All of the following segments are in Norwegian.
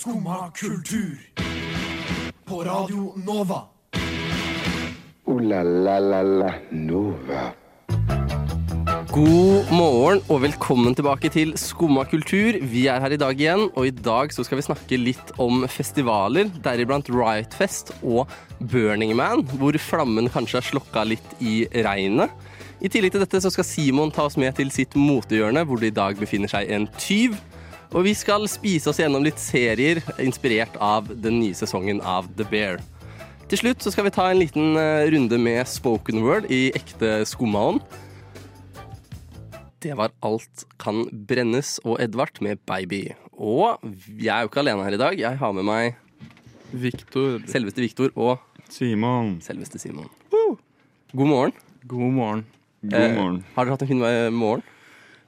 Skumma kultur. På Radio Nova. O-la-la-la-la Nova. God morgen og velkommen tilbake til Skumma kultur. Vi er her i dag igjen, og i dag så skal vi snakke litt om festivaler, deriblant Riot Fest og Burning Man, hvor flammen kanskje er slokka litt i regnet. I tillegg til dette så skal Simon ta oss med til sitt motehjørne, hvor det i dag befinner seg en tyv. Og vi skal spise oss gjennom litt serier inspirert av den nye sesongen av The Bear. Til slutt så skal vi ta en liten eh, runde med spoken word i ekte skummaånd. Det var Alt kan brennes og Edvard med Baby. Og jeg er jo ikke alene her i dag. Jeg har med meg Victor. selveste Viktor og Simon. selveste Simon. God morgen. God morgen. God morgen. har dere hatt en fin eh, morgen?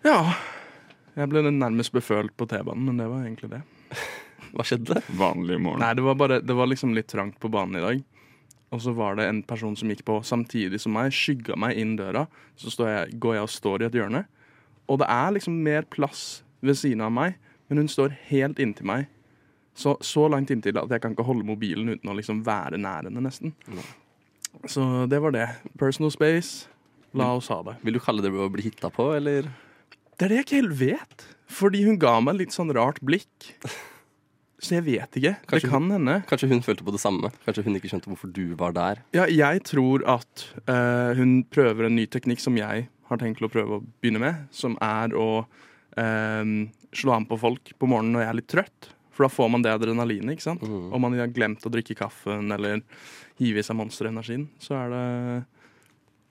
Ja. Jeg ble nærmest befølt på T-banen, men det var egentlig det. Hva skjedde? Vanlig morgen. Nei, det var bare Det var liksom litt trangt på banen i dag. Og så var det en person som gikk på samtidig som meg, skygga meg inn døra. Så står jeg, går jeg og står i et hjørne. Og det er liksom mer plass ved siden av meg, men hun står helt inntil meg. Så, så langt inntil at jeg kan ikke holde mobilen uten å liksom være nær henne, nesten. Så det var det. Personal space. La oss ha det. Vil du kalle det å bli hitta på, eller? Det er det jeg ikke helt vet. Fordi hun ga meg litt sånn rart blikk. Så jeg vet ikke. Kanskje det kan hende. Kanskje hun følte på det samme? Kanskje hun ikke skjønte hvorfor du var der? Ja, jeg tror at uh, hun prøver en ny teknikk som jeg har tenkt å prøve å begynne med. Som er å uh, slå an på folk på morgenen når jeg er litt trøtt. For da får man det adrenalinet. ikke sant? Mm. Om man har glemt å drikke kaffen eller hive i seg monsterenergien, så er det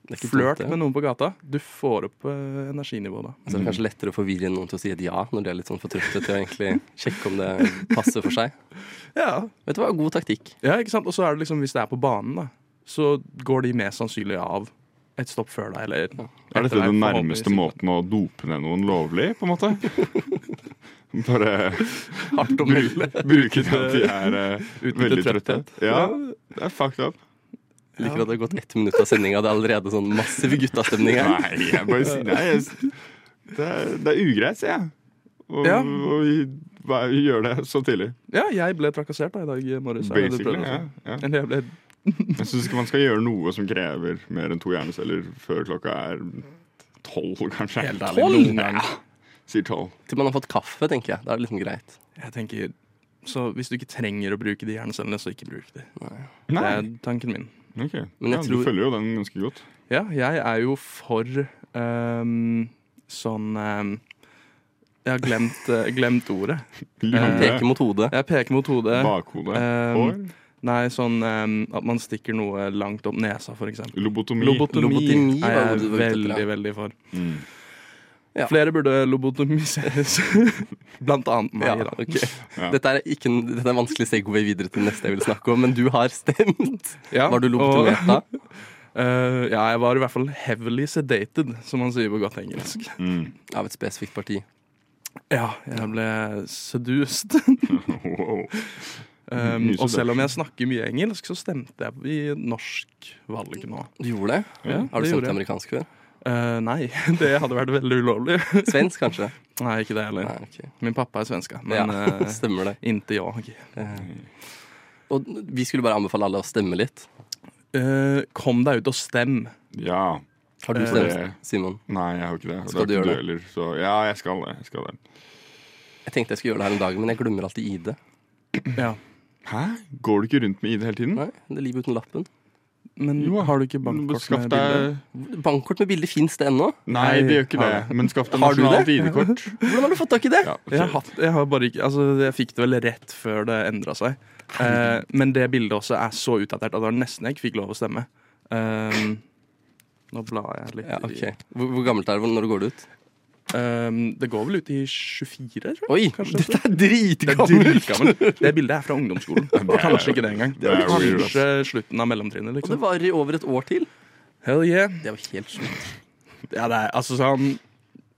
flørt med noen på gata. Du får opp uh, energinivået da. Så er det kanskje lettere å forvirre noen til å si et ja, når de er litt sånn for trøtte til å egentlig sjekke om det passer for seg. Ja, Vet du hva, god taktikk. Ja, ikke sant? Og så er det liksom, hvis det er på banen, da, så går de mest sannsynlig av et stopp før deg, eller Er dette den nærmeste måten å dope ned noen lovlig, på en måte? Bare Hardt å melde. bruke det at de er uh, veldig trøtte. Ja, det er fucked up. Liker at det har gått ett minutt av sendinga. Det er allerede sånn massiv guttastemning her. Nei, jeg bare sier nei, jeg, det, er, det er ugreit, sier jeg. Og, Ja. å hva- gjør det så tidlig. Ja, jeg ble trakassert da i dag morges. det Basically. Ja, ja. Eller jeg ble Jeg syns man skal gjøre noe som krever mer enn to hjerneceller før klokka er tolv, kanskje. helt ærlig Tolv? noen gang. Sier tolv. Til man har fått kaffe, tenker jeg. Da er det liksom greit. Jeg tenker, så hvis du ikke trenger å bruke de hjernecellene, så ikke bruk de. Det Nei, er tanken min. Ok. Men jeg ja, tror- Du følger jo den ganske godt. Ja, jeg er jo for um, sånn um, Jeg har glemt, eh, glemt ordet. Lille, peker mot hodet. Jeg peker mot hodet. bakhode, Ehm, hår, Nei, sånn at man stikker noe langt opp nesa, for eksempel. lobotomi. Lobotomi, Lobotomi er jeg veldig, veldig for. Mm. Ja. Flere burde lobotomiseres. Blant annet meg, Ja, da. ok. Ja. Dette, er ikke en, dette er en vanskelig segway videre til neste jeg vil snakke om, men du har stemt. Ja, Var du lobotomert da? eh, ja, jeg var i hvert fall heavily sedated, som man sier på godt engelsk. Mm. Av et spesifikt parti. Ja, jeg ble sedust. Wow. Um, og selv om jeg snakker mye engelsk, så stemte jeg i norsk valg nå. Du gjorde det? Ja, Har du det stemt amerikansk før? Eh, nei, det hadde vært veldig ulovlig. Svensk, kanskje? nei, ikke det heller. Nei, okay. Min pappa er svenska, men Ja, eh, stemmer det. inte Uh, Og vi skulle bare anbefale alle å stemme litt. Uh, kom deg ut og stem. Ja. Har du Eh, stemt, Simon? Nei, jeg har ikke det. Skal det du gjøre det? så ja, jeg skal det. Jeg skal det. Jeg tenkte jeg skulle gjøre det her en dag, men jeg glemmer alltid ID. Ja. Hæ? Går du ikke rundt med ID hele tiden? Nei, det er livet uten lappen. Men Jo, har du ikke bankkort med bilde? Bankkort med bilde, fins det ennå? Nei, det gjør ikke det. Men skaff deg du nasjonalt det? ID-kort. Hvordan har du fått tak i det? Ja. Jeg har, jeg har bare ikke Altså, jeg fikk det vel rett før det endra seg. Eh, men det bildet også er så utdatert at det var nesten jeg ikke fikk lov å stemme. Um, nå blar jeg litt Ja, okay. Hvor, hvor gammelt er det når du går ut? Eh, det går vel ut i 24, tror jeg. Oi, Kanskje dette er Det er dritgammelt! dritgammelt. Det bildet er fra ungdomsskolen. Kanskje ikke det engang. det er. Kanskje slutten av mellomtrinnet, Og det liksom. varer i over et år til. Hell yeah. Det var helt sjukt. Ja, det er altså sånn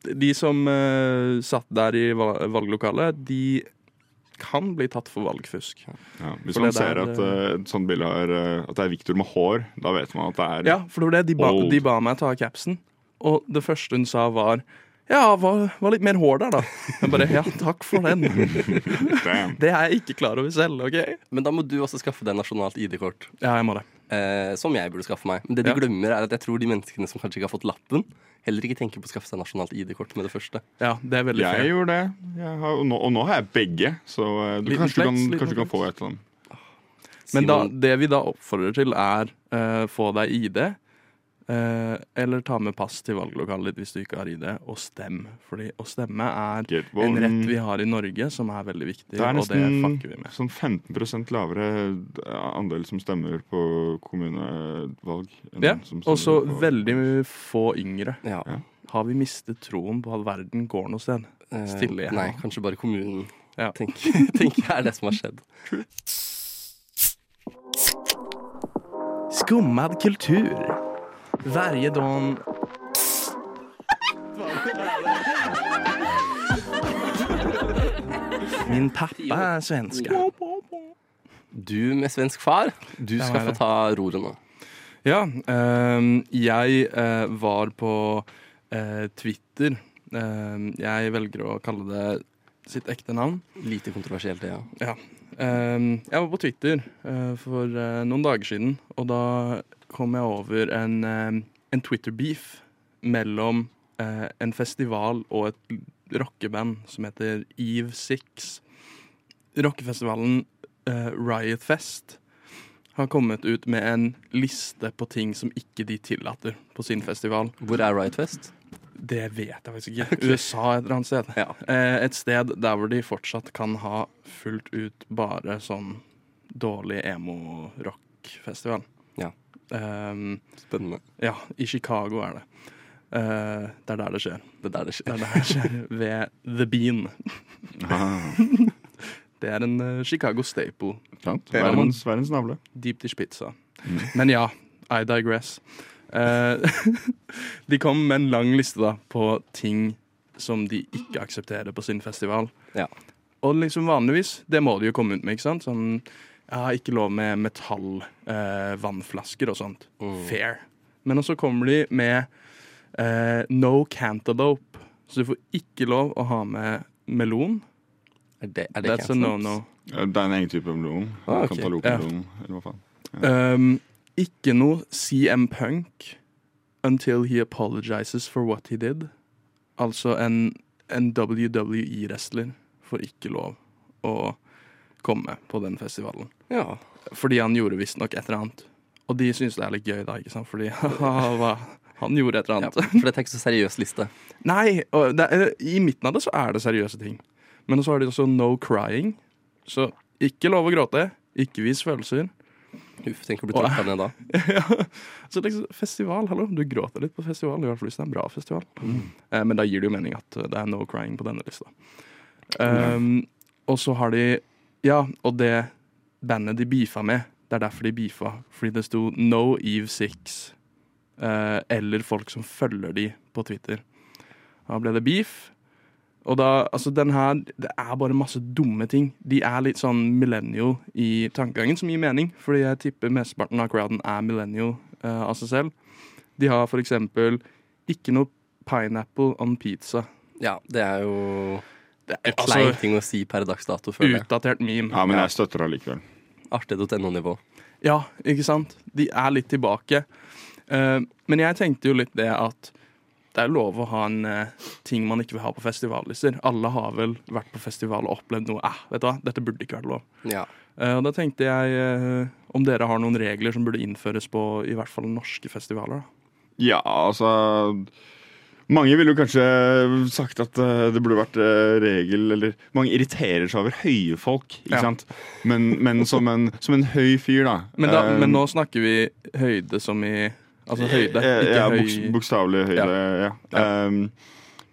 De som uh, satt der i valglokalet, de kan bli tatt for valgfusk. Ja, hvis For man ser der, at uh, sånn bilde har uh, At det er Victor med hår, da vet man at det er Ja, for det var det. De ba, de ba meg ta capsen, og det første hun sa var Ja, var, var litt mer hår der, da. Jeg bare Ja, takk for den. Damn. Det er jeg ikke klar over selv, OK? Men da må du også skaffe deg nasjonalt ID-kort. Ja, jeg må det. Eh, som jeg burde skaffe meg. Men det de Ja. glemmer, er at jeg tror de menneskene som kanskje ikke har fått lappen, heller ikke tenker på å skaffe seg nasjonalt ID-kort med det første. Ja, det er veldig Jeg fair. gjorde det. Jeg har, og, nå, og nå har jeg begge, så eh, du, Liten kanskje, du kan, flex, liten kanskje du kan få et eller annet. Men da, Simon, det vi da oppfordrer til, er eh, få deg ID. Eh, eller ta med pass til valglokalet ditt hvis du ikke har ID, og stem. Fordi å stemme er en rett vi har i Norge, som er veldig viktig, Det er og det fucker vi med. sånn 15% lavere andel som stemmer på kommunevalg. enn Ja, Og så veldig få yngre. ja. Har vi mistet troen på at verden går noe sted? Eh, Stille igjen. Nei, kanskje bare kommunen. Ja. Tenk, tenker jeg er det som har skjedd. Skummad kultur. Varje dag Min pappa er svenska. Du med svensk far, du skal få ta roret nå. Ja, ehm, jeg eh, var på eh, Twitter. Ehm, jeg velger å kalle det sitt ekte navn. Lite kontroversielt, det, ja. Ehm, jeg var på Twitter eh, for noen dager siden, og da kom jeg over en, eh, en Twitter-beef mellom eh, en festival og et rockeband som heter Eve Six. Rockefestivalen eh, Riot Fest har kommet ut med en liste på ting som ikke de tillater på sin festival. Hvor er Riot Fest? Det vet jeg faktisk ikke. USA et eller annet sted. Ja. Et sted der hvor de fortsatt kan ha fullt ut bare sånn dårlig emo-rock-festival. Ehm, Spennende. ja, i Chicago er det. Uh, det er der det skjer. Det er der det Det skjer. er der det skjer ved The Bean. Ah, Det er en uh, Chicago staple. sant? Verdens, verdens navle. Deep dish pizza. Men ja, I digress. Uh, de kom med en lang liste da på ting som de ikke aksepterer på sin festival. Ja. Og liksom vanligvis, det må de jo komme ut med, ikke sant? Sånn, ja, ikke lov med metallvannflasker eh, og sånt. Mm. Fair. Men også kommer de med eh, no cantaloupe. Så du får ikke lov å ha med melon. Er det, er det That's a no-no. Ja, Det er en egen type melon. Ah, okay. Cantaloupe-melon, eller hva faen. Um, ikke noe CM Punk until he apologizes for what he did. Altså en, en WWE-wrestler får ikke lov å komme på den festivalen. Ja. Fordi han gjorde visstnok et eller annet. Og de syns det er litt gøy, da, ikke sant? Fordi hva? han gjorde et eller ja. annet. For det er ikke så seriøs liste. Nei, er, i midten av det så er det seriøse ting. Men så har de også no crying. Så ikke lov å gråte. Ikke vis følelser. Uff, tenk å bli tråkka ned da. ja. Så liksom, festival, hallo. Du gråter litt på festival, i hvert fall hvis det er en bra festival. Eh, men da gir det jo mening at eh, det er no crying på denne lista. Um, og så har de Ja, og det bandet de beefa med, det er derfor de beefa. Fordi det sto No Eve Six. eh, eller folk som følger de på Twitter. Da ble det beef. Og da, altså den her, Det er bare masse dumme ting. De er litt sånn millennial i tankegangen, som gir mening. Fordi jeg tipper mesteparten av crowden er millennial eh, av seg selv. De har for eksempel ikke noe pineapple on pizza. Ja, det er jo Det en er klein altså ting å si per dags dato, føler utdatert meme. Ja, men jeg støtter det likevel. Artig.no-nivå. Ja, ikke sant? De er litt tilbake. Eh, men jeg tenkte jo litt det at det er lov å ha en eh, ting man ikke vil ha på festivallister. Alle har vel vært på festival og opplevd noe eh, vet du hva, dette burde ikke vært lov. Ja. Eh, og da tenkte jeg om dere har noen regler som burde innføres på i hvert fall norske festivaler. da. Ja, altså Mange ville jo kanskje sagt at eh, det burde vært eh, regel Eller mange irriterer seg over høye folk, ikke Ja. sant? Men, men som, en, som en høy fyr, da. Men, da, eh, men nå snakker vi høyde som i Altså høyde, eh, ikke ja, høy Bokstavelig høyde, ja. Ja. Um,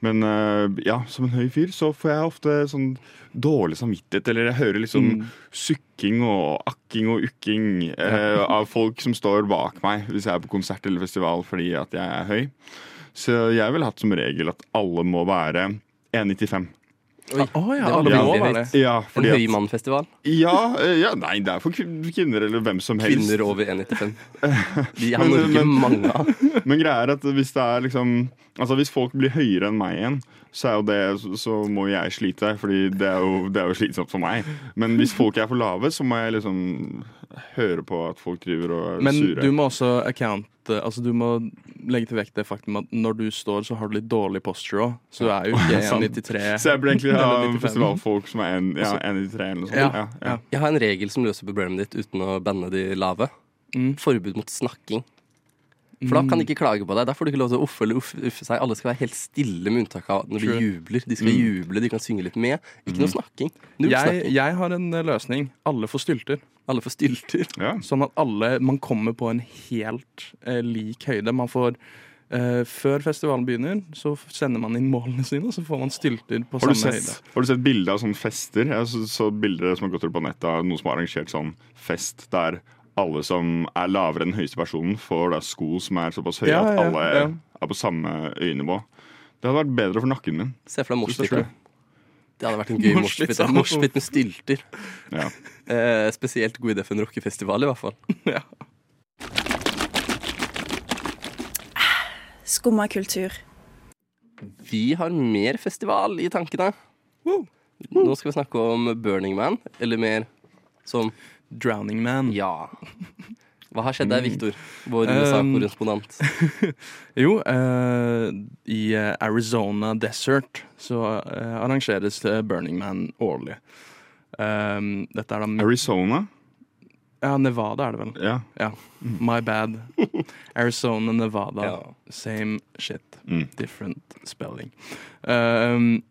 men eh, ja, som en høy fyr så får jeg ofte sånn dårlig samvittighet, eller jeg hører liksom Mm. sukking og akking og ukking eh, av folk som står bak meg hvis jeg er på konsert eller festival fordi at jeg er høy. Så jeg ville hatt som regel at alle må være 1,95. Oi, Å ja, det var det det. Ja, En høymannfestival. ja, ja, nei, det er for kvinner eller hvem som helst. Kvinner over 1,95. De har Men- Norge mange av. Men greia er at hvis det er liksom Altså hvis folk blir høyere enn meg igjen, så er jo det Så, så må jeg slite, Fordi det er, jo, det er jo slitsomt for meg. Men hvis folk er for lave, så må jeg liksom høre på at folk driver og er Men sure. du må også account Altså du må legge til vekt det faktum at når du står, så har du litt dårlig posture òg. Så du er jo ikke 1,93. så jeg burde egentlig ha festivalfolk som er en, ja, Altså- 1,93 eller noe sånt. Ja, Ja, ja. ja. Jeg har en regel som løser problemet ditt uten å banne de lave. Mm. Forbud mot snakking. For da kan de ikke klage på deg. Da får du ikke lov til å uffe eller uffe, uffe seg. Alle skal være helt stille med unntak av når True. de jubler. De skal juble, de kan synge litt med. Ikke noe snakking. Null Jeg, snakking. jeg har en eh, løsning. Alle får stylter. Alle får stylter. Ja. Sånn at alle Man kommer på en helt eh, lik høyde. Man får Uh, Før festivalen begynner, så sender man inn målene sine, og så får man stylter på samme sett, høyde. har du sett bilde av sånne fester? Jeg så, så bilder som har gått ut på nettet av noen som har arrangert sånn fest der alle som er lavere enn den høyeste personen, får da sko som er såpass høye Ja, at alle ja. er på samme øyenivå. Det hadde vært bedre for nakken min. Se for deg moshpit. Det hadde vært en gøy Moshpit, ja. ja. Moshpit med stylter. Ja. Eh, spesielt god idé for en rockefestival, i hvert fall. Ja. Skumma kultur. Vi har mer festival i tankene. Nå skal vi snakke om Burning Man, eller mer som Drowning Man. Ja. Hva har skjedd der, Victor? Vår Um, USA-korrespondent. Jo, eh, i eh, Arizona Desert så eh, arrangeres Burning Man årlig. Um, dette er da Arizona? Ja, Nevada er det vel. Ja. Ja, my bad. Arizona, Nevada, Ja. same shit. Mm. Different spelling. Um,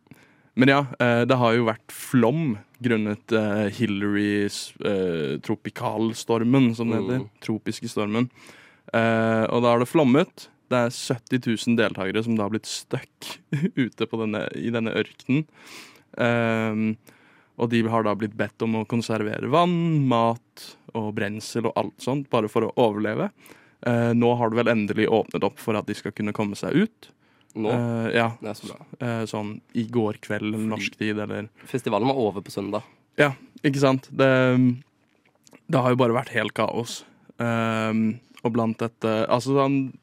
men ja, eh, det har jo vært flom grunnet uh, Hillarys uh, tropikalstormen, som det heter. Mm. Tropiske stormen. Eh, og da har det flommet. Det er 70 000 deltakere som da har blitt stuck ute på denne, i denne ørkenen. Um, og de har da blitt bedt om å konservere vann, mat og brensel og alt sånt, bare for å overleve. Eh, nå har det vel endelig åpnet opp for at de skal kunne komme seg ut. Nå. Eh, ja, Det er så bra. eh, sånn i går kveld eller norsk tid, eller Festivalen var over på søndag. Ja, ikke sant? Det, det har jo bare vært helt kaos. Um, og blant dette Altså, sånn,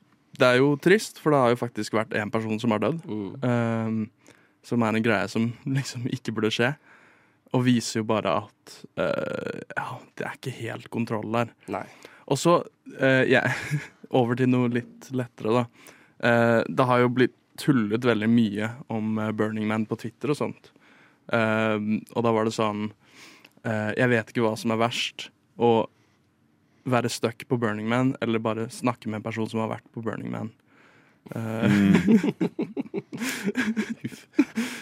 det er jo trist, for det har jo faktisk vært én person som har dødd. Mm. Um, som er en greie som liksom ikke burde skje. Og viser jo bare at uh, ja, det er ikke helt kontroll der. Nei. Og så uh, ja, over til noe litt lettere, da. Uh, det har jo blitt tullet veldig mye om uh, Burning Man på Twitter og sånt. Um, og da var det sånn Jeg vet ikke hva som er verst. Å være stuck på Burning Man eller bare snakke med en person som har vært på Burning Man. Mm.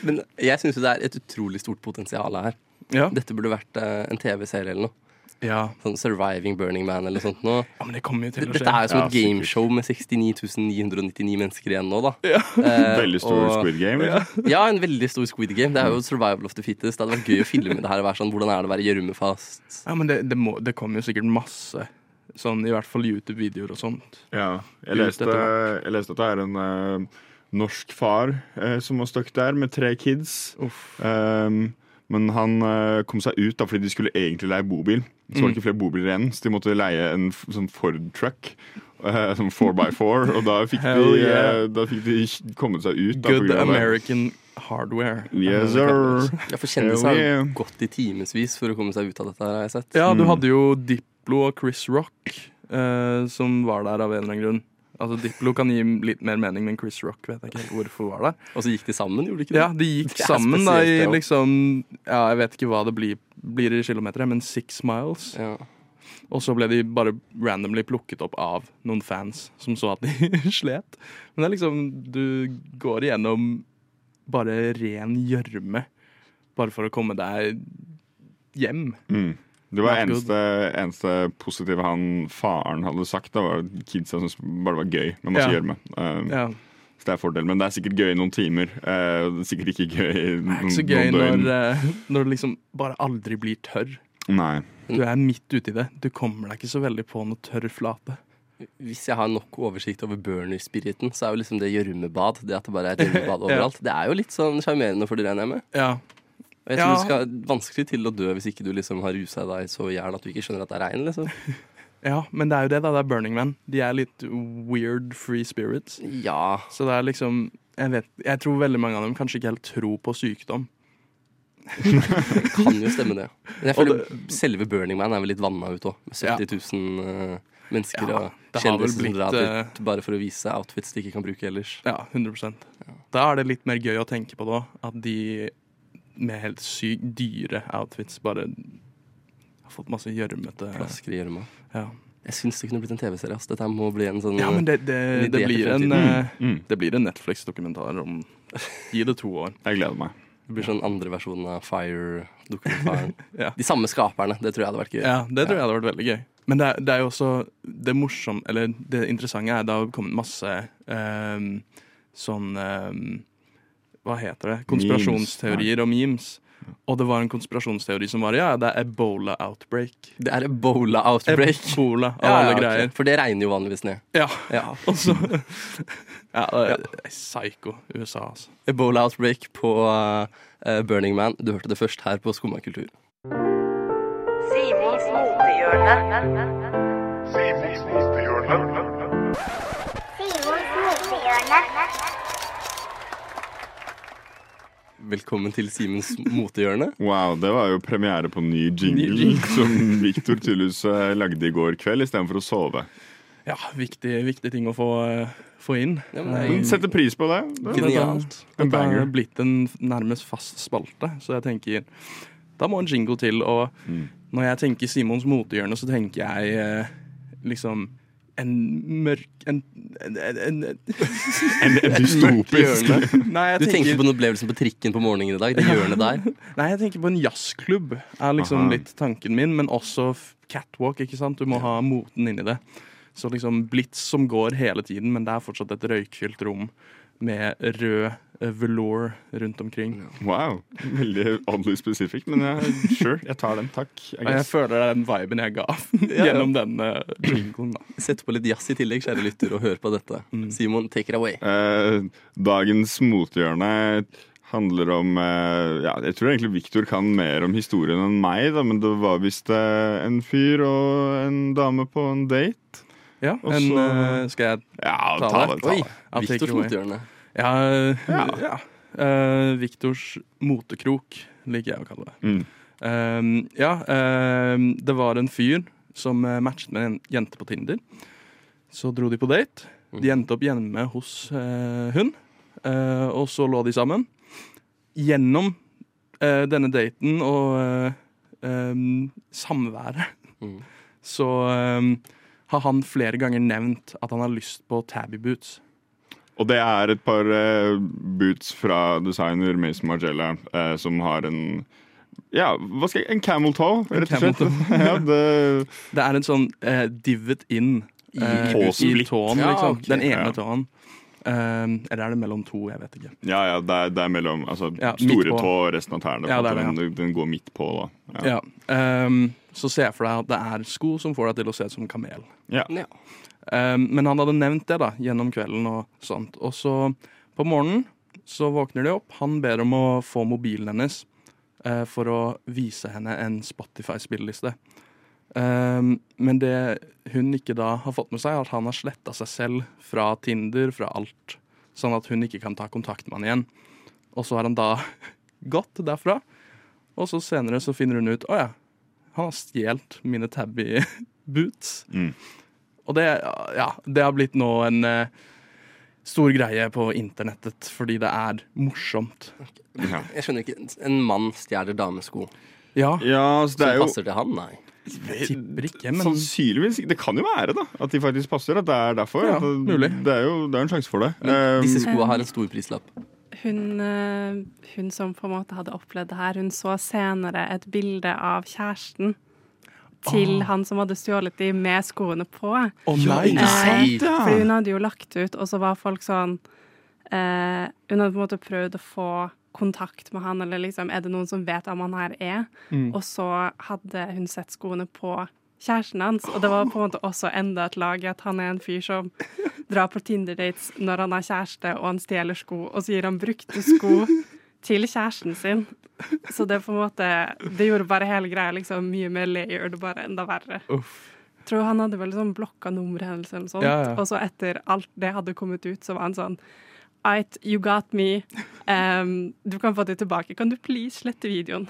Men jeg syns det er et utrolig stort potensial her. ja. Dette burde vært eh, en TV-serie eller noe. Ja. Sånn Surviving Burning Man eller sånt noe. Ja, men det kommer jo til å Dette er jo som Ja, et gameshow med 69 999 mennesker igjen nå, da. Ja. Eh, Veldig stor og- Squid Game. Liksom. Ja, en veldig stor Squid Game. Det er jo survival of the fittest. Det hadde vært gøy å filme det her og være sånn Hvordan er det å være gjørmefast? Ja, men det, det, må, det kommer jo sikkert masse. Sånn i hvert fall YouTube-videoer og sånt. Ja, jeg leste, jeg leste at det er en uh, norsk far uh, som var stuck der med tre kids. Um, men han eh, kom seg ut da fordi de skulle egentlig leie bobil. Så var det Mm. ikke flere bobiler igjen, så de måtte leie en f- sånn Ford truck. Uh, sånn 4x4, og da fikk, de, yeah. eh, da fikk de kommet seg ut. Da, Good. American hardware. Yes, sir. Ja, for kjendiser har yeah. gått i timevis for å komme seg ut av dette, her, har jeg sett. Ja, du Mm. hadde jo Diplo og Chris Rock uh, som var der av en eller annen grunn. Altså Diplo kan gi litt mer mening, men Chris Rock vet jeg ikke helt hvorfor var der. Og så gikk de sammen, gjorde de ikke det? Ja, de gikk Det sammen da i liksom Ja, jeg vet ikke hva det blir, blir i kilometer, men six miles. Ja. Og så ble de bare randomly plukket opp av noen fans som så at de slet. Men det er liksom Du går igjennom bare ren gjørme bare for å komme deg hjem. Mm. Det var eneste, eneste positive han faren hadde sagt. Det var kidsa syntes bare det var gøy med masse Ja. gjørme. Um, Ja. Så det er fordel, Men det er sikkert gøy i noen timer. Uh, det er sikkert ikke gøy i Det er noen, ikke så gøy noen døgn. når, eh, når du liksom bare aldri blir tørr. Nei. Du er midt uti det. Du kommer deg ikke så veldig på noe tørr flate. Hvis jeg har nok oversikt over burner-spiriten, så er jo liksom det gjørmebad, det at det bare er et gjørmebad Ja. overalt, det er jo litt sånn sjarmerende for det regner jeg med. Ja, Og jeg tror Ja. du skal vanskelig til å dø hvis ikke du liksom har rusa deg så i hjel at du ikke skjønner at det er regn. liksom. Ja, men det er jo det, da. Det er Burning Man. De er litt weird free spirits. Ja, Så det er liksom Jeg, vet, jeg tror veldig mange av dem kanskje ikke helt tror på sykdom. kan jo stemme det. Men jeg føler det, selve Burning Man er vel litt vanna ut òg. Med 70 000 eh, mennesker Ja, og kjendiser som drar eh, dit bare for å vise outfits de ikke kan bruke ellers. Ja, 100% Da er det litt mer gøy å tenke på da. At de med helt sykt dyre outfits bare har fått masse gjørmete Plasker i gjørma. ja. Jeg syns det kunne blitt en TV-serie. ass. Dette må bli en sånn ja, men det, det, En det, blir en, eh, Mm. det blir en Netflix-dokumentar om Gi det to år. Jeg gleder meg. Det blir sånn andre versjon av Fire-dokumentaren. Ja. De samme skaperne. Det tror jeg hadde vært gøy. Ja, det tror jeg hadde vært veldig gøy. Men det, er- det er jo også det morsomme Eller det interessante er det har kommet masse um, sånn ehm, Hva heter det? Konspirasjonsteorier og memes. Og det var en konspirasjonsteori som var ja, det er ebola outbreak. Det er ebola-outbreak. Ebola av Ja, alle ja, ok. greier. For det regner jo vanligvis ned. Ja. Ja. Og så Ja, det er psycho USA, altså. Ebola-outbreak på uh, Burning Man. Du hørte det først her på Skumma kultur. Simons motehjørne. Velkommen til Simens motehjørne. Wow, det var jo premiere på ny jingle, Ny jingle. som Victor tydeligvis eh, lagde i går kveld istedenfor å sove. Ja, viktig, viktig ting å få, eh, få inn. Ja, men det Setter pris på det. det Genialt. En banger. har blitt en nærmest fast spalte, så jeg tenker da må en jingle til. Og Mm. når jeg tenker Simons motehjørne, så tenker jeg eh, liksom en mørk En, en, en, en en, en dystopisk. Nei, jeg Du tenker tenker, på den opplevelsen på trikken på morgenen i dag? Det hjørnet der? nei, jeg tenker på en jazzklubb, er liksom Aha. litt tanken min. Men også catwalk, ikke sant. Du må ha moten inni det. Så liksom blitz som går hele tiden, men det er fortsatt et røykfylt rom med rød eh, velour rundt omkring. Wow. Veldig oddly specific, men jeg, sure, jeg tar den. Takk. Jeg, jeg føler det er den viben jeg ga ja. gjennom den uh, jinglen. Sett på litt jazz i tillegg, kjære lytter, og hør på dette. Mm. Simon, take it away. Uh, dagens mothjørne handler om uh, ja, Jeg tror egentlig Victor kan mer om historien enn meg, da, men det var visst eh, en fyr og en dame på en date. Ja, Og men så- eh, skal jeg Ja, Ta ta det. Ta Oi, det. Take Viktors motehjørne. Ja, eh, Ja. ja. Eh, Viktors motekrok, liker jeg å kalle det. Mm. Um, ja, um, det var en fyr som eh, matchet med en jente på Tinder. Så dro de på date. De endte opp hjemme hos eh, hun, eh, og så lå de sammen. Gjennom eh, denne daten og eh, um, samværet Mm. så um, har han flere ganger nevnt at han har lyst på tabby boots. Og det er et par eh, boots fra designer Mason Margiela eh, som har en ja, hva skal jeg En camel toe, rett og slett. ja, det, Det er en sånn eh, divot in I eh, i tåen, Ja, liksom. ok. Den ene Ja. tåen. Um, eller er det mellom to? Jeg vet ikke. ja, ja, det er, det er mellom altså, Ja, store tå og resten av tærne. Ja, det det, den, den går midt på, da. Ja. Ja. Um, så ser jeg for deg at det er sko som får deg til å se ut som kamel. Ja. Ja. Um, men han hadde nevnt det da, gjennom kvelden og sånt. Og så på morgenen så våkner de opp. Han ber om å få mobilen hennes uh, for å vise henne en Spotify-spilleliste. Um, men det hun ikke da har fått med seg, er at han har sletta seg selv fra Tinder, fra alt. Sånn at hun ikke kan ta kontakt med han igjen. Og så har han da gått derfra. Og så senere så finner hun ut Å ja, har stjålet mine tabby boots. Mm. Og det, ja, det har blitt nå en eh, stor greie på internettet fordi det er morsomt. Ja. Jeg skjønner ikke. En mann stjeler damesko Ja, ja, så det er jo passer til han? Nei. tipper ikke, men Sannsynligvis. Det kan jo være da at de faktisk passer. At det er derfor. Ja, at det, mulig. Det er jo det er en sjanse for det. Men disse skoene skoa har en stor prislapp. Hun, eh, hun som på en måte hadde opplevd det her, hun så senere et bilde av kjæresten til han som hadde stjålet de med skoene på. Å nei! nei. sant? Eh, Fordi hun hadde jo lagt ut, og så var folk sånn eh, Hun hadde på en måte prøvd å få kontakt med han, eller liksom Er det noen som vet hvem han her er? Mm. Og så hadde hun sett skoene på kjæresten hans, og det var på en måte også enda et lag i at han er en fyr som drar på Tinder-dates når han har kjæreste og han stjeler sko, og så gir han brukte sko til kjæresten sin. Så det på en måte Det gjorde bare hele greia liksom mye mer layered og bare enda verre. Uff. Tror han hadde vel sånn blokka nummeret hennes eller noe sånt. Ja, ja. Og så etter alt det hadde kommet ut, så var han sånn Ait, you got me. Um, du kan få det tilbake. Kan du please slette videoen?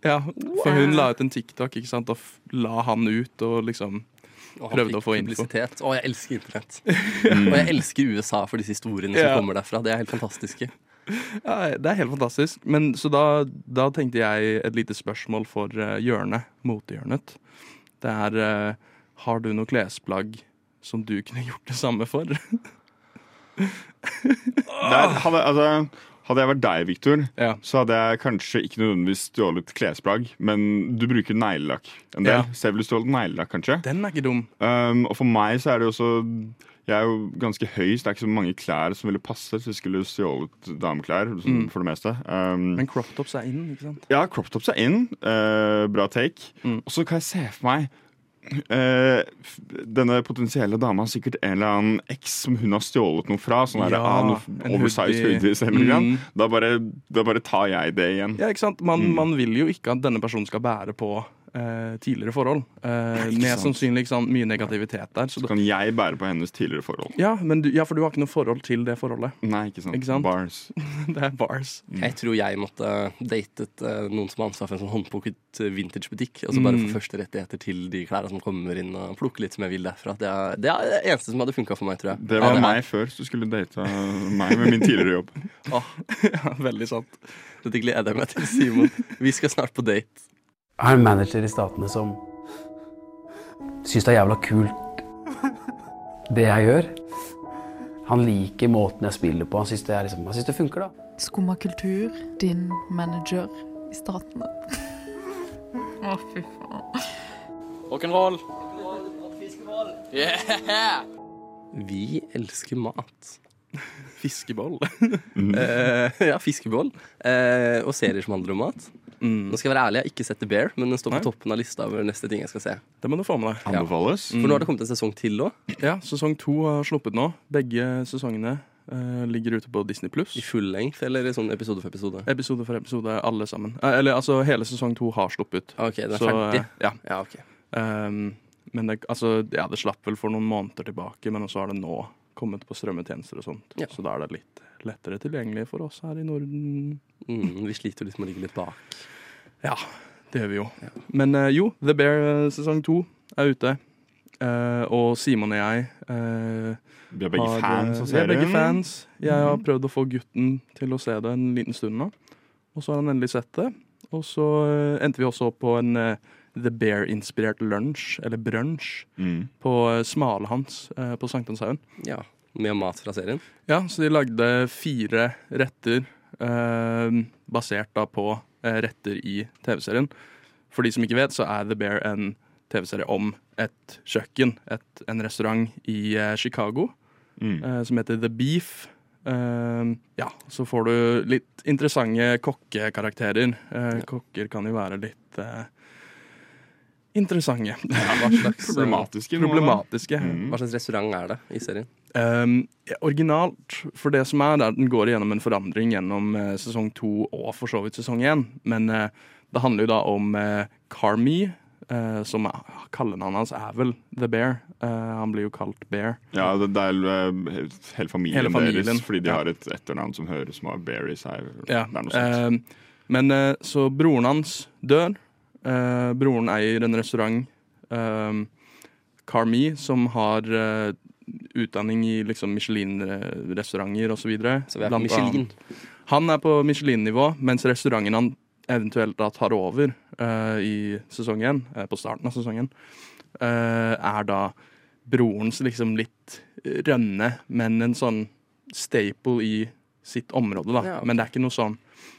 Ja, for hun la ut en TikTok ikke sant, og la han ut og liksom Og han Prøvde å få info. Å, jeg elsker internett. Og jeg elsker USA for disse historiene som Ja. kommer derfra. Det er helt fantastiske. Ja, det er helt fantastisk. Men så da, da tenkte jeg et lite spørsmål for uh, hjørnet, motehjørnet. Det er uh, Har du noe klesplagg som du kunne gjort det samme for? Der, hadde, altså, hadde jeg vært deg, Victor, Ja. så hadde jeg kanskje ikke nødvendigvis stjålet klesplagg, men du bruker neglelakk en del. Ja. Så jeg ville stjålet neglelakk, kanskje. Den er ikke dum. Um, og for meg så er det også Jeg er jo ganske høy, så det er ikke så mange klær som ville passe. Så jeg skulle stjålet dameklær sånn, Mm. for det meste. Um, Men crop tops er inn, ikke sant? ja, crop tops er in. Uh, bra take. Mm. Og så kan jeg se for meg f- denne potensielle dama har sikkert en eller annen eks som hun har stjålet noe fra. Sånn der, Ja, ah, noe oversized hoodie. hoodies eller noe. Mm. Da, bare, da bare tar jeg det igjen. Ja, ikke sant? Man, Mm. man vil jo ikke at denne personen skal bære på eh, tidligere forhold. Eh, med sant. sannsynlig ikke sant, mye negativitet der. Så Så da, kan jeg bære på hennes tidligere forhold. ja, men du, ja, for du har ikke noe forhold til det forholdet. Nei, ikke sant. Ikke sant? Bars. Det er bars. Jeg tror jeg måtte datet eh, noen som har ansvar for en sånn håndplukket eh, vintagebutikk. Og så bare Mm. få første rettigheter til de klærne som kommer inn, og plukke litt som jeg vil derfra. Det er det, er det eneste som hadde funka for meg, tror jeg. Det var Ja, meg før, så du skulle date meg med min tidligere jobb. ja, veldig sant. Dette gleder jeg meg til, Simon. Vi skal snart på date. Jeg har en manager i Statene som syns det er jævla kult det jeg gjør. Han liker måten jeg spiller på. Han syns det, er liksom, han synes det funker, da. Skumma kultur, din manager i statene. Å, fy faen. Rock'n'roll. Vi elsker mat. Fiskeboll. uh, ja, fiskeboll. Uh, og serier som handler om mat. Mm. Nå skal jeg være ærlig, jeg har ikke sett The Bear, men den står på toppen av lista over neste ting jeg skal se. Det må du få med deg. Anbefales. For nå har det kommet en sesong til òg, Ja, sesong to har sluppet nå. Begge sesongene eh, ligger ute på Disney pluss. i full length, eller i sånn episode for episode. Episode for episode, alle sammen. Eller altså, hele sesong to har sluppet. OK, den er Så, ferdig. ja. Ja, ok. Um, men det, altså, ja, det slapp vel for noen måneder tilbake, men også har det nå kommet på strømmetjenester og sånt. Ja. Så da er det litt lettere tilgjengelig for oss her i Norden. Mm, vi sliter jo litt med å ligge litt bak. Ja, det gjør vi jo. Men uh, jo, The Bear eh, sesong to er ute. Uh, og Simon og jeg uh, Vi er begge har, fans av serien. Vi er begge fans. Jeg har Mhm. prøvd å få gutten til å se det en liten stund nå. Og så har han endelig sett det. Og så endte vi også opp på en The Bear-inspirert lunsj, eller brunsj, Mm. på Smalhans eh, på Sankthanshaugen. Ja, Med mat fra serien. Ja, så de lagde fire retter eh, basert da på eh, retter i TV-serien. For de som ikke vet, så er The Bear en TV-serie om et kjøkken, et, en restaurant i eh, Chicago, Mm. eh, som heter The Beef. Uh, ja, så får du litt interessante kokkekarakterer. Eh, Kokker kan jo være litt eh, interessante. Hva slags, eh, Problematiske. Problematiske. Mm. hva slags restaurant er det i serien? Um, ja, originalt, for det som er, er at den går gjennom en forandring gjennom uh, sesong to og for så vidt sesong én. Men uh, det handler jo da om uh, Carmi, uh, som uh, kallenavnet hans er vel The Bear. Eh, han blir jo kalt Bear. Ja, det, det er hele familien, Hele familien, deres, fordi de ja. har et etternavn som høres som har Bear i seg. Ja, Det er noe sånt. eh, men så broren hans dør. Eh, broren eier en restaurant, eh, Carmi, som har eh, utdanning i liksom Michelin-restauranter osv. Så vi er på Michelin. Han er på Michelin-nivå, mens restauranten han eventuelt da tar over eh, i sesongen, på starten av sesongen, eh, er da brorens liksom litt rønne, men en sånn staple i sitt område, da. Ja, okay. Men det er ikke noe sånn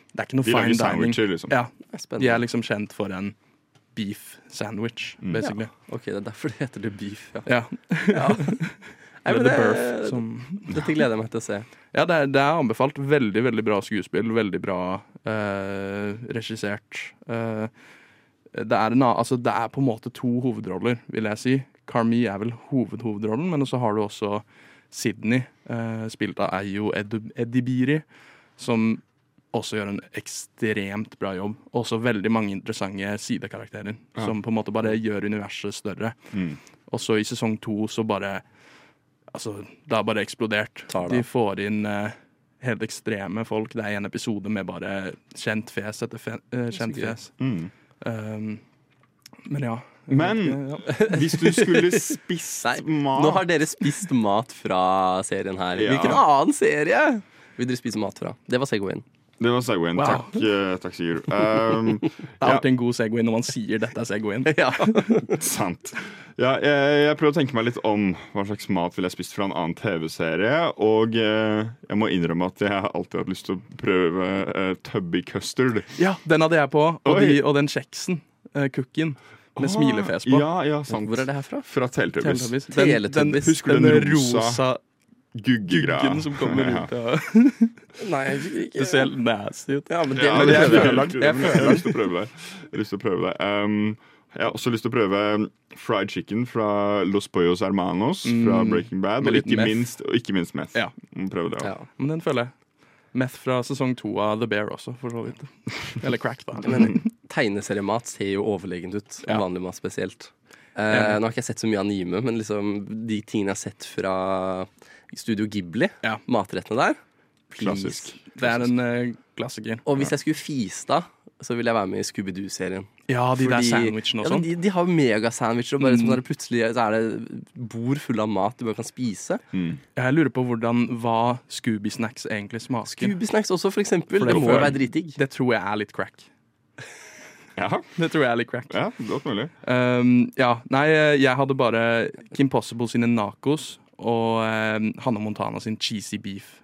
Det er ikke noe De fine dining. liksom. Ja, er de er liksom kjent for en beef sandwich, Mm. basically. Ok, det er derfor det heter det Beef. Ja. Ja. Ja. Eller The det- Birth, som Dette gleder jeg meg til å se. Ja, det er, det er anbefalt. Veldig, veldig bra skuespill. Veldig bra eh, regissert. Eh, det, er en, altså, det er på en måte to hovedroller, vil jeg si. Carmi er vel hovedhovedrollen, men så har du også Sydney, eh, spilt av Ayo Edibiri, som også gjør en ekstremt bra jobb. Også veldig mange interessante sidekarakterer Ja. som på en måte bare gjør universet større. Mm. Og så i sesong to så bare Altså, det har bare eksplodert. De får inn uh, helt ekstreme folk. Det er en episode med bare kjent fjes etter fe uh, kjent fjes. Mm. Um, men ja. Men hvis du skulle spist Nei, mat Nå har dere spist mat fra serien her. Ja. Hvilken annen serie vil dere spise mat fra? Det var Segwayen. Det var Segwayen. Wow. Takk, eh, takk Sigurd. Um, Det er alltid en god Segway når man sier dette er Segwayen. Ja. sant. Ja, jeg, jeg prøver å tenke meg litt om hva slags mat ville jeg spist fra en annen TV-serie. Og eh, jeg må innrømme at jeg har alltid hatt lyst til å prøve uh, tubby custard. Ja, den hadde jeg på. Og, de, og den kjeksen. Uh, cookien. Med smilefjes på. Ja, ja, sant. Hvor er det her fra? Fra Teletubbies. Teletubbies. Den, den, Husker du den rosa rosa Guggegreia. guggen som kommer Ja. ut av Nei, jeg fikk ikke Det ser helt nasty ut. Ja, men det, Ja, men det det er er jeg, føler- jeg har lyst til å prøve det. Jeg har lyst til å prøve det. Um, jeg har også lyst til å prøve fried chicken fra Los Pollos Hermanos fra Mm, Breaking Bad. Og ikke, minst, og ikke minst meth. Ja. Prøve det òg. ja. Men den føler jeg. Meth fra sesong to av The Bear også, for så vidt. Eller crack, da. Men tegneseriemat ser jo overlegent ut. Ja. vanlig mat spesielt. Eh, nå har ikke jeg sett så mye anime, men liksom de tingene jeg har sett fra Studio Ghibli, Ja. matrettene der please. Klassisk. Det er en eh, klassiker. Og hvis jeg skulle fise da, så ville jeg være med i Scooby-Doo-serien. Ja, de der Fordi- sandwichene og Ja, men sånn. de, de har megasandwicher, og bare Mm. som plutselig så er det bord fulle av mat du bare kan spise. Mm. Jeg lurer på hvordan hva Scooby-snacks egentlig smaker. Scooby-snacks også, for eksempel. For det det må jo være dritdigg. Det tror jeg er litt crack. Ja, Det tror jeg er litt crack. ja, godt mulig. Um, ja, nei, jeg hadde bare Kim Possible sine Nacos og um, Hannah Montana sin Cheesy Beef.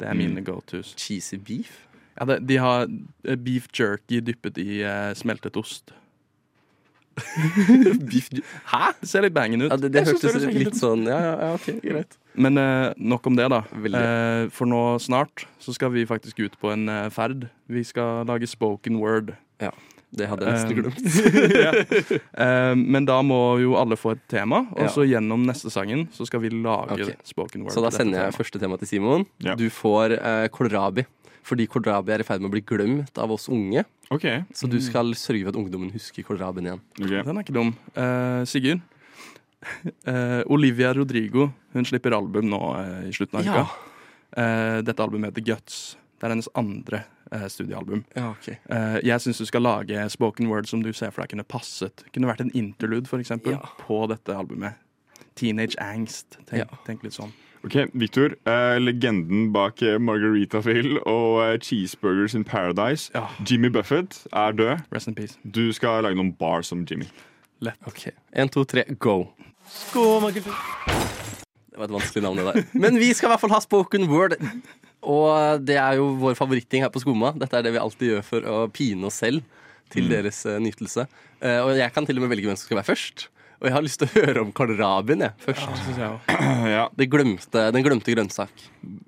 Det er mine go-tos. Cheesy beef. Ja, det, de har eh, beef jerky dyppet i eh, smeltet ost. beef Hæ? Det ser litt banging ut. Ja, det, det hørtes ekkelt litt sånn Ja, ja, ja ok, greit. Men eh, nok om det, da. Eh, for nå snart så skal vi faktisk ut på en eh, ferd. Vi skal lage spoken word. Det hadde jeg nesten Um, glemt. ja. Eh, men da må jo alle få et tema, og Ja. så gjennom neste sangen så skal vi lage okay. spoken word. Så da sender jeg første tema til Simon. Ja. Du får uh, kålrabi. Fordi kålrabi er i ferd med å bli glemt av oss unge. OK. Så du skal sørge for at ungdommen husker kålrabien igjen. Okay. Den er ikke dum. Uh, Sigurd. uh, Olivia Rodrigo hun slipper album nå uh, i slutten av Ja. uka. Dette albumet heter Guts. Det er hennes andre eh, studioalbum. Ja, okay. Eh, jeg syns du skal lage spoken word som du ser for deg kunne passet. Kunne vært en interlude, for eksempel, Ja. på dette albumet. Teenage Angst. Tenk, Ja. tenk litt sånn. Ok, Victor. eh, legenden bak eh, Margaritaville og eh, Cheeseburgers in Paradise. Ja. Jimmy Buffett er død. Rest in peace. Du skal lage noen bars om Jimmy. Lett. Ok, En, to, tre, go. Det var et vanskelig navn, det der. Men vi skal i hvert fall ha spoken word. Og det er jo vår favoritting her på Skumma. Dette er det vi alltid gjør for å pine oss selv til deres eh, nytelse. Eh, og jeg kan til og med velge hvem som skal være først. Og jeg har lyst til å høre om kålrabien jeg, først. Det synes jeg også. ja, Det glemte, den glemte grønnsak.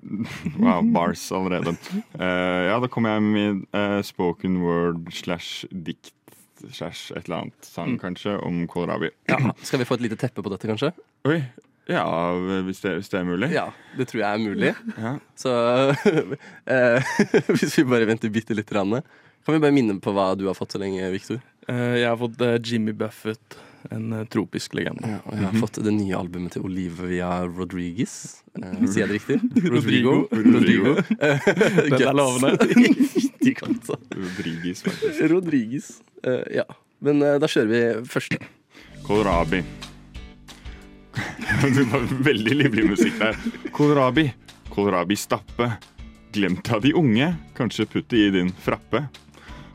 wow, bars allerede. Uh, ja, da kommer jeg med uh, spoken word slash dikt slash et eller annet sang, kanskje, om kålrabi. Ja. Skal vi få et lite teppe på dette, kanskje? Oi. Ja, hvis det, hvis det er mulig. Ja, det tror jeg er mulig. Ja. Så eh, hvis vi bare venter bitte lite grann, kan vi bare minne på hva du har fått så lenge, Victor? Eh, jeg har fått eh, Jimmy Buffett, en tropisk legende. Ja, og jeg har fått det nye albumet til Olivia Rodriguez. Eh, sier jeg det riktig? Rodrigo. Rodrigo. Den er lovende. De. Rodriguez, faktisk. Rodriguez. Eh, ja. Men da kjører vi første. Kålrabi. det var veldig livlig musikk der. Kålrabi. Kålrabi stappe. Glemt av de unge. Kanskje putt det i din frappe.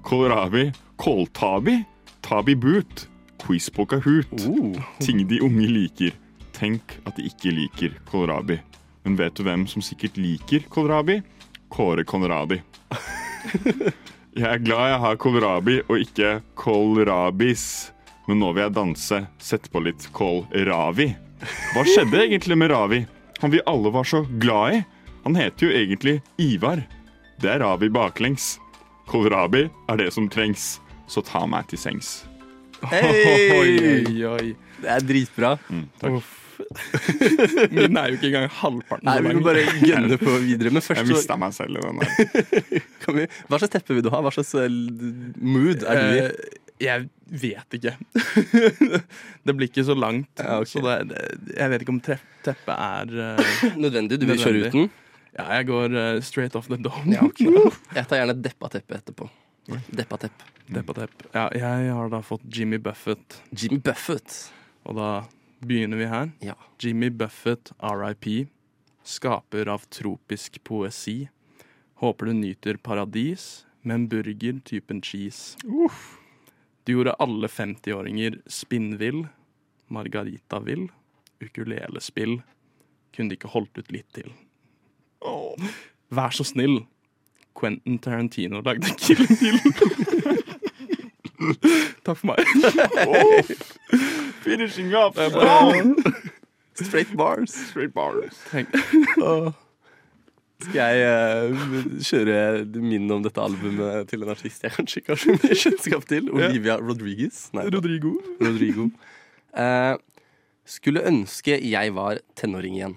Kålrabi. Kåltabi. Tabi boot. Quiz på Kahoot. Uh. Ting de unge liker. Tenk at de ikke liker kålrabi. Men vet du hvem som sikkert liker kålrabi? Kåre Konradi. Jeg er glad jeg har kålrabi og ikke kålrabis. Men nå vil jeg danse. Sett på litt Kål Ravi. Hva skjedde egentlig med Ravi? Han vi alle var så glad i. Han heter jo egentlig Ivar. Det er Ravi baklengs. Kålrabi er det som trengs, så ta meg til sengs. Hei! Oi, oi, oi. Det er dritbra. Mm, takk. Uff. Min er jo ikke engang halvparten Nei, vi må bare gønne på videre. Men først jeg mista meg selv i den der. Hva slags teppe vil du ha? Hva slags eh, mood er du i? Jeg vet ikke. det blir ikke så langt. Ja, okay. Så det, det, jeg vet ikke om teppet er uh, Nødvendig? Du vil kjøre uten? Ja, jeg går uh, straight off the dome. Ja, okay. Jeg tar gjerne deppa teppe etterpå. Deppa tepp. Deppa tepp. Ja, jeg har da fått Jimmy Buffett, Jimmy Buffett. og da begynner vi her. Ja. Jimmy Buffett, RIP. Skaper av tropisk poesi. Håper du nyter paradis med en burger typen cheese. Du gjorde alle 50-åringer spinnvill. Margarita-vill. Ukulelespill. Kunne de ikke holdt ut litt til? Vær så snill. Quentin Tarantino lagde Kill Bill. Takk for meg. Finishing up! Straight bars. Straight bars. Skal jeg uh, kjøre min om dette albumet til en artist jeg kanskje ikke har så mye kjennskap til? Olivia Rodriguez. Nei, Rodrigo. Rodrigo. Uh, skulle ønske jeg var tenåring igjen.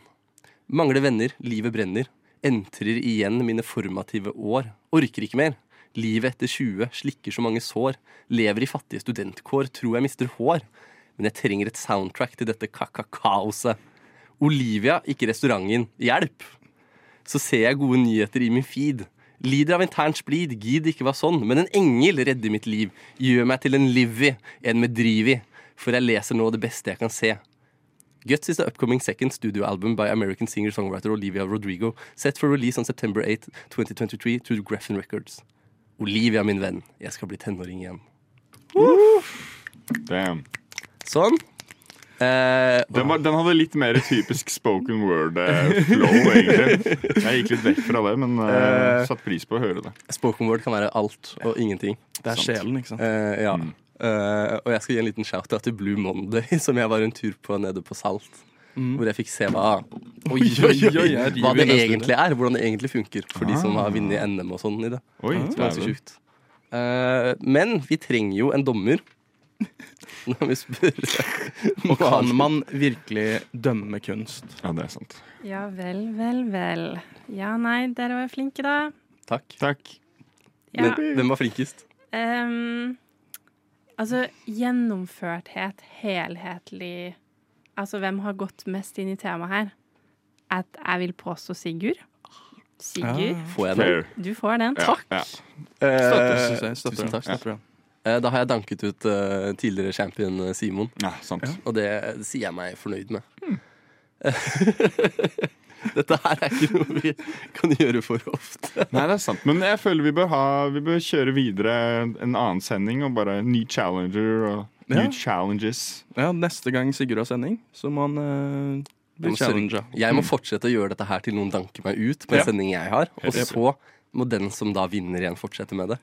Mangler venner, livet brenner. Entrer igjen mine formative år. Orker ikke mer. Livet etter 20 slikker så mange sår. Lever i fattige studentkår, tror jeg mister hår. Men jeg trenger et soundtrack til dette kakakaoset. Olivia, ikke restauranten. Hjelp! Så ser jeg gode nyheter i min feed. Lider av intern splid, gid ikke var sånn, men en engel redder mitt liv. Gjør meg til en Livy, en med driv i. For jeg leser nå det beste jeg kan se. Guts is the upcoming second studio album by American singer-songwriter Olivia Rodrigo, set for release on September 8, 2023 to Graffin Records. Olivia, min venn, jeg skal bli tenåring igjen. Damn. Sånn. Eh, Den, var, den hadde litt mer typisk spoken word-flow, egentlig. Jeg gikk litt vekk fra det, men uh, satte pris på å høre det. spoken word kan være alt og ingenting. Det er Sant. sjelen, ikke sant? Eh, ja. Mm. Eh, og jeg skal gi en liten shout-out til Blue Monday, som jeg var en tur på nede på Salt. Hvor jeg fikk se hva, Oi, oi, oi, hva det egentlig er. Hvordan det egentlig funker for de som har vunnet NM og sånn i det. Oi, Det er ganske sjukt. Eh, men vi trenger jo en dommer. Når vi spør Og kan man virkelig dømme kunst? Ja, det er sant. Ja vel, vel, vel. Ja, nei, dere var flinke, da. Takk. Takk. Ja. Men, hvem var flinkest? Um, altså, gjennomførthet, helhetlig Altså, hvem har gått mest inn i temaet her? At jeg vil påstå Sigurd. Sigurd, Får jeg den? Du får den. Ja, ja. Synes jeg. Eh, Støtter tusen takk. Støtter det. Eh, da har jeg danket ut eh, tidligere champion eh, Simon, ja sant. og det sier jeg meg fornøyd med. Dette her er ikke noe vi kan gjøre for ofte. Nei, det er sant. Men jeg føler vi bør, ha, vi bør kjøre videre en annen sending og bare ny challenger og Ja. new challenges. Ja, neste gang Sigurd har sending, så må han uh, bli challenga. Jeg må fortsette å gjøre dette her til noen danker meg ut på en Ja. sending jeg har. Og så må den som da vinner igjen, fortsette med det.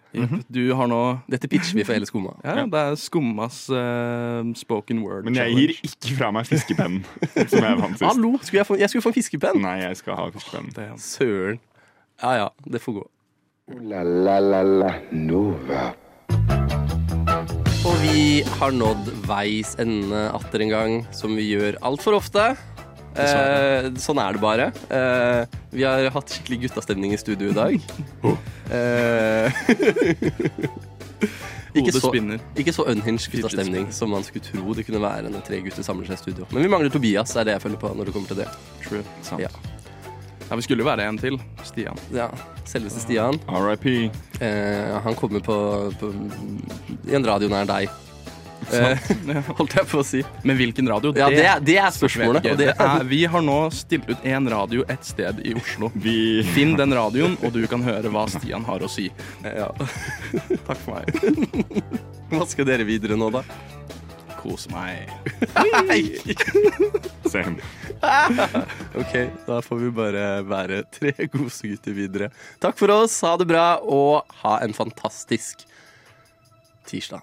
Du har nå Dette pitcher vi for hele skumma. Ja, det er Skummas uh, spoken word Men jeg gir ikke fra meg fiskepennen, som jeg vant sist. Hallo! Skulle jeg, få, jeg skulle få en fiskepenn! Nei, jeg skal ha fiskepennen. Er- Søren. Ja ja, det får gå. La la la la Nova. Og vi har nådd veis ende atter en gang, som vi gjør altfor ofte. Eh, sånn er det bare. Eh, vi har hatt skikkelig guttastemning i studio i dag. Eh, ikke, Hodet så, spinner. ikke så unhinged guttastemning som man skulle tro det kunne være når tre gutter samler seg i studio. Men vi mangler Tobias, er det jeg føler på når det kommer til det. True. Sant. Ja. Ja, Vi skulle jo være en til. Stian. Ja, Selveste Stian. RIP. Eh, han kommer på, på i en radio nær deg. Eh, holdt jeg på å si. Men hvilken radio? Ja, det, det er spørsmålet. Og det, er, vi har nå stilt ut én radio et sted i Oslo. Vi Finn den radioen, og du kan høre hva Stian har å si. ja. Takk for meg. Hva skal dere videre nå, da? Kose meg. Same. Ok, da får vi bare være tre gosegutter videre. Takk for oss, ha det bra, og ha en fantastisk tirsdag.